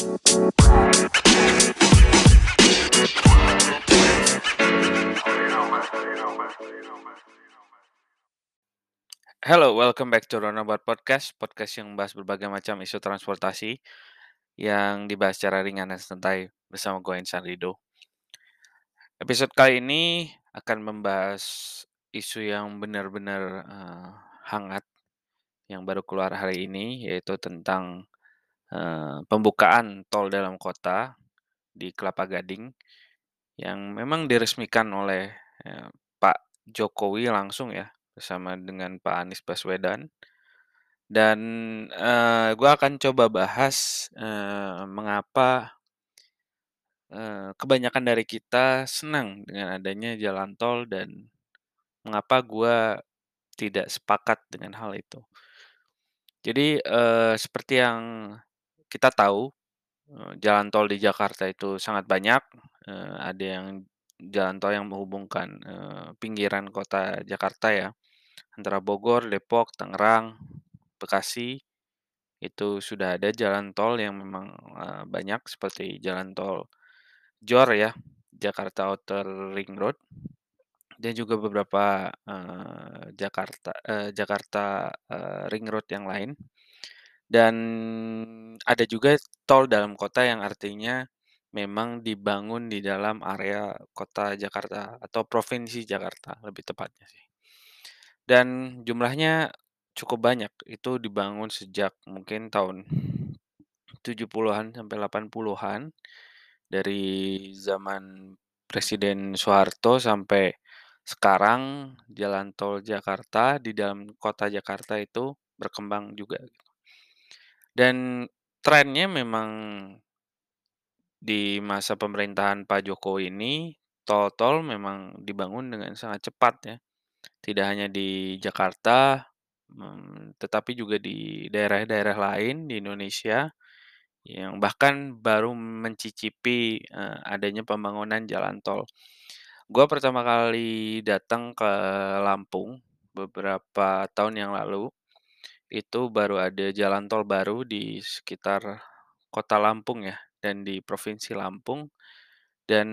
Hello, welcome back to Roundabout Podcast, podcast yang membahas berbagai macam isu transportasi yang dibahas secara ringan dan santai bersama gue Insan Rido. Episode kali ini akan membahas isu yang benar-benar uh, hangat yang baru keluar hari ini, yaitu tentang uh, pembukaan tol dalam kota di Kelapa Gading yang memang diresmikan oleh uh, Pak Jokowi langsung ya bersama dengan Pak Anies Baswedan. Dan uh, gue akan coba bahas uh, mengapa uh, kebanyakan dari kita senang dengan adanya jalan tol dan mengapa gue tidak sepakat dengan hal itu. Jadi uh, seperti yang kita tahu, jalan tol di Jakarta itu sangat banyak. Ada yang jalan tol yang menghubungkan pinggiran kota Jakarta ya antara Bogor, Depok, Tangerang, Bekasi itu sudah ada jalan tol yang memang banyak seperti jalan tol JOR ya, Jakarta Outer Ring Road dan juga beberapa uh, Jakarta uh, Jakarta uh, Ring Road yang lain. Dan ada juga tol dalam kota yang artinya memang dibangun di dalam area kota Jakarta atau provinsi Jakarta lebih tepatnya sih. Dan jumlahnya cukup banyak. Itu dibangun sejak mungkin tahun 70-an sampai 80-an. Dari zaman Presiden Soeharto sampai sekarang jalan tol Jakarta di dalam kota Jakarta itu berkembang juga. Dan trennya memang di masa pemerintahan Pak Jokowi ini tol-tol memang dibangun dengan sangat cepat ya tidak hanya di Jakarta, hmm, tetapi juga di daerah-daerah lain di Indonesia yang bahkan baru mencicipi uh, adanya pembangunan jalan tol. Gua pertama kali datang ke Lampung beberapa tahun yang lalu, itu baru ada jalan tol baru di sekitar kota Lampung ya, dan di provinsi Lampung. Dan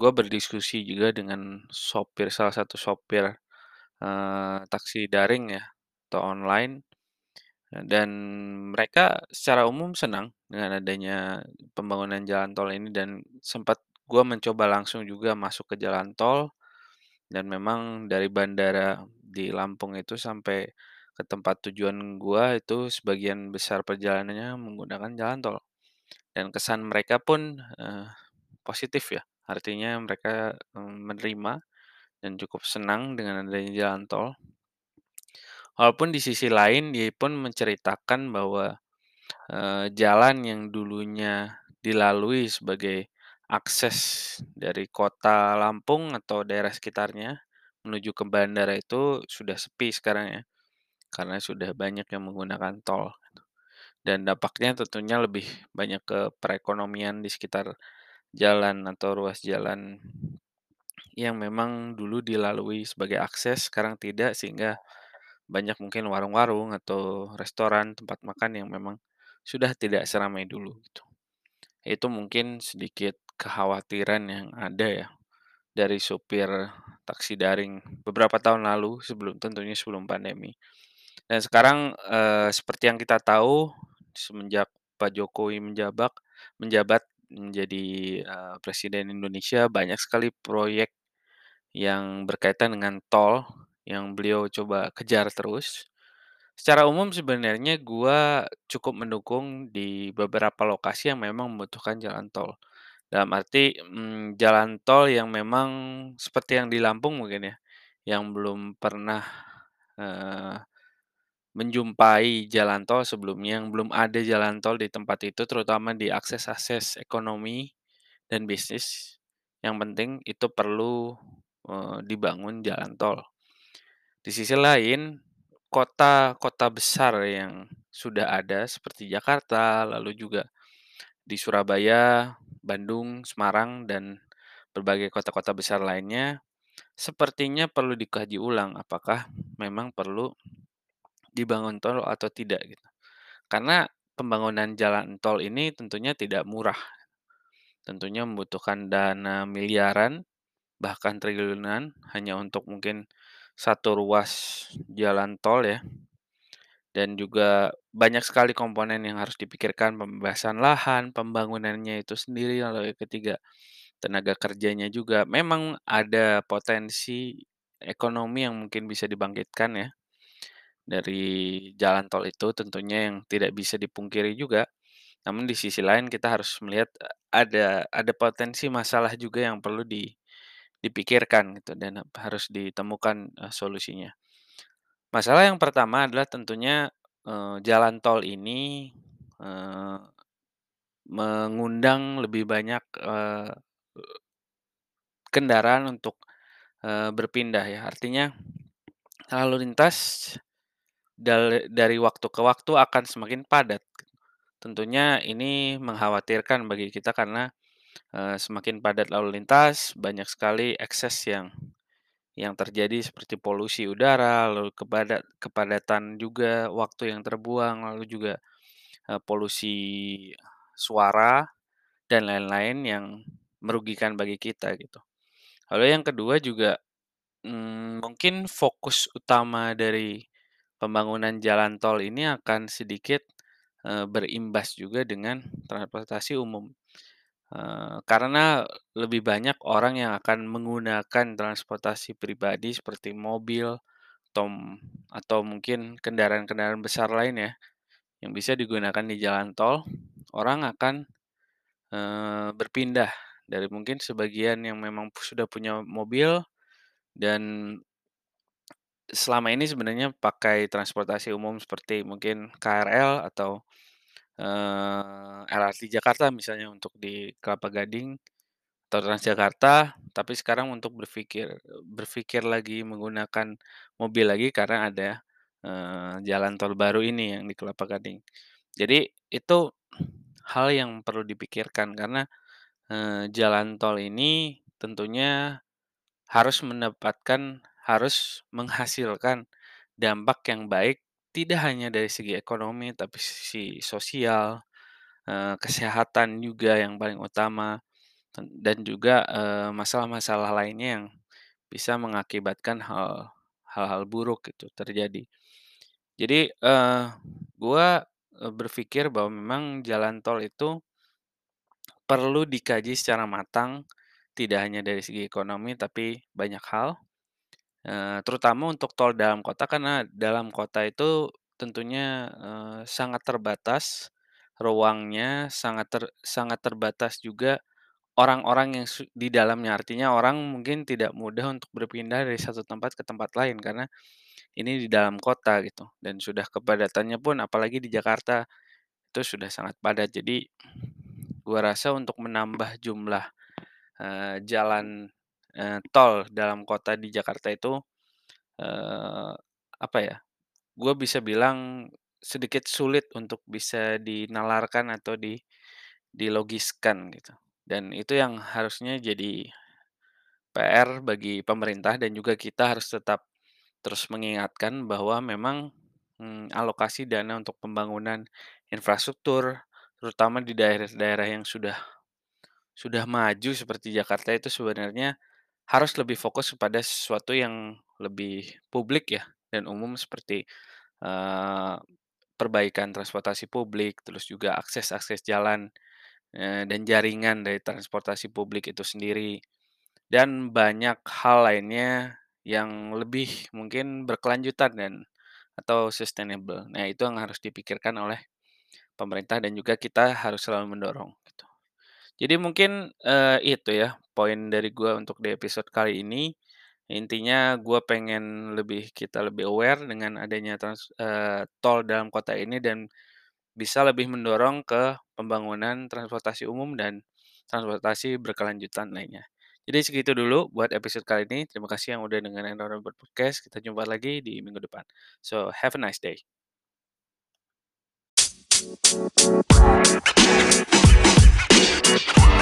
gue berdiskusi juga dengan sopir salah satu sopir uh, taksi daring ya atau online dan mereka secara umum senang dengan adanya pembangunan jalan tol ini dan sempat gue mencoba langsung juga masuk ke jalan tol dan memang dari bandara di Lampung itu sampai ke tempat tujuan gue itu sebagian besar perjalanannya menggunakan jalan tol dan kesan mereka pun uh, positif ya artinya mereka um, menerima dan cukup senang dengan adanya jalan tol. Walaupun di sisi lain dia pun menceritakan bahwa uh, jalan yang dulunya dilalui sebagai akses dari kota Lampung atau daerah sekitarnya menuju ke bandara itu sudah sepi sekarang ya. Karena sudah banyak yang menggunakan tol. Dan dampaknya tentunya lebih banyak ke perekonomian di sekitar jalan atau ruas jalan yang memang dulu dilalui sebagai akses, sekarang tidak sehingga banyak mungkin warung-warung atau restoran, tempat makan yang memang sudah tidak seramai dulu gitu. Itu mungkin sedikit kekhawatiran yang ada ya dari supir taksi daring beberapa tahun lalu sebelum tentunya sebelum pandemi. Dan sekarang eh, seperti yang kita tahu semenjak Pak Jokowi menjabat menjabat menjadi uh, presiden Indonesia banyak sekali proyek yang berkaitan dengan tol yang beliau coba kejar terus. Secara umum sebenarnya gua cukup mendukung di beberapa lokasi yang memang membutuhkan jalan tol. Dalam arti hmm, jalan tol yang memang seperti yang di Lampung mungkin ya, yang belum pernah uh, menjumpai jalan tol sebelumnya, yang belum ada jalan tol di tempat itu, terutama di akses-akses ekonomi dan bisnis. Yang penting itu perlu dibangun jalan tol. Di sisi lain, kota-kota besar yang sudah ada seperti Jakarta, lalu juga di Surabaya, Bandung, Semarang, dan berbagai kota-kota besar lainnya, sepertinya perlu dikaji ulang apakah memang perlu dibangun tol atau tidak gitu. Karena pembangunan jalan tol ini tentunya tidak murah. Tentunya membutuhkan dana miliaran, bahkan triliunan hanya untuk mungkin satu ruas jalan tol ya. Dan juga banyak sekali komponen yang harus dipikirkan, pembebasan lahan, pembangunannya itu sendiri, lalu yang ketiga tenaga kerjanya juga. Memang ada potensi ekonomi yang mungkin bisa dibangkitkan ya dari jalan tol itu tentunya yang tidak bisa dipungkiri juga. Namun di sisi lain kita harus melihat e ada ada potensi masalah juga yang perlu di dipikirkan gitu dan harus ditemukan, eee, solusinya. Masalah yang pertama adalah tentunya, eee, jalan tol ini, eee, mengundang lebih banyak, eee, kendaraan untuk, eee, berpindah ya. Artinya lalu lintas dari waktu ke waktu akan semakin padat. Tentunya ini mengkhawatirkan bagi kita karena, eee, semakin padat lalu lintas, banyak sekali ekses yang yang terjadi seperti polusi udara, lalu kepadat kepadatan juga waktu yang terbuang, lalu juga, eee, polusi suara dan lain-lain yang merugikan bagi kita gitu. Lalu yang kedua juga, mmm, mungkin fokus utama dari pembangunan jalan tol ini akan sedikit, berimbas juga dengan transportasi umum. Karena lebih banyak orang yang akan menggunakan transportasi pribadi seperti mobil, tom atau mungkin kendaraan-kendaraan besar lain ya, yang bisa digunakan di jalan tol, orang akan, berpindah dari mungkin sebagian yang memang sudah punya mobil dan selama ini sebenarnya pakai transportasi umum seperti mungkin KRL atau, eee, LRT Jakarta misalnya untuk di Kelapa Gading atau Transjakarta, tapi sekarang untuk berpikir berpikir lagi menggunakan mobil lagi karena ada, eee, jalan tol baru ini yang di Kelapa Gading. Jadi itu hal yang perlu dipikirkan karena, eee, jalan tol ini tentunya harus mendapatkan harus menghasilkan dampak yang baik, tidak hanya dari segi ekonomi, tapi sisi sosial, eee, kesehatan juga yang paling utama, dan juga, eee, masalah-masalah lainnya yang bisa mengakibatkan hal hal-hal buruk itu terjadi. Jadi, eee, gua, eee, berpikir bahwa memang jalan tol itu perlu dikaji secara matang, tidak hanya dari segi ekonomi, tapi banyak hal, terutama untuk tol dalam kota, karena dalam kota itu tentunya, sangat terbatas ruangnya, sangat ter sangat terbatas juga orang-orang yang di dalamnya. Artinya orang mungkin tidak mudah untuk berpindah dari satu tempat ke tempat lain karena ini di dalam kota gitu dan sudah kepadatannya pun apalagi di Jakarta itu sudah sangat padat. Jadi gua rasa untuk menambah jumlah, eee, jalan, eee, tol dalam kota di Jakarta itu, eee, apa ya, gua bisa bilang sedikit sulit untuk bisa dinalarkan atau di dilogiskan gitu. Dan itu yang harusnya jadi PR bagi pemerintah dan juga kita harus tetap terus mengingatkan bahwa memang, mmm, alokasi dana untuk pembangunan infrastruktur, terutama di daerah-daerah yang sudah sudah maju seperti Jakarta itu sebenarnya harus lebih fokus kepada sesuatu yang lebih publik ya dan umum seperti, eee, perbaikan transportasi publik, terus juga akses-akses jalan, dan jaringan dari transportasi publik itu sendiri, dan banyak hal lainnya yang lebih mungkin berkelanjutan dan atau sustainable. Nah, itu yang harus dipikirkan oleh pemerintah dan juga kita harus selalu mendorong. Jadi mungkin, eee, itu ya poin dari gua untuk di episode kali ini. Intinya gua pengen lebih kita lebih aware dengan adanya trans eee, tol dalam kota ini dan bisa lebih mendorong ke pembangunan transportasi umum dan transportasi berkelanjutan lainnya. Jadi segitu dulu buat episode kali ini. Terima kasih yang udah dengerin Roundabout Podcast. Kita jumpa lagi di minggu depan. So, have a nice day.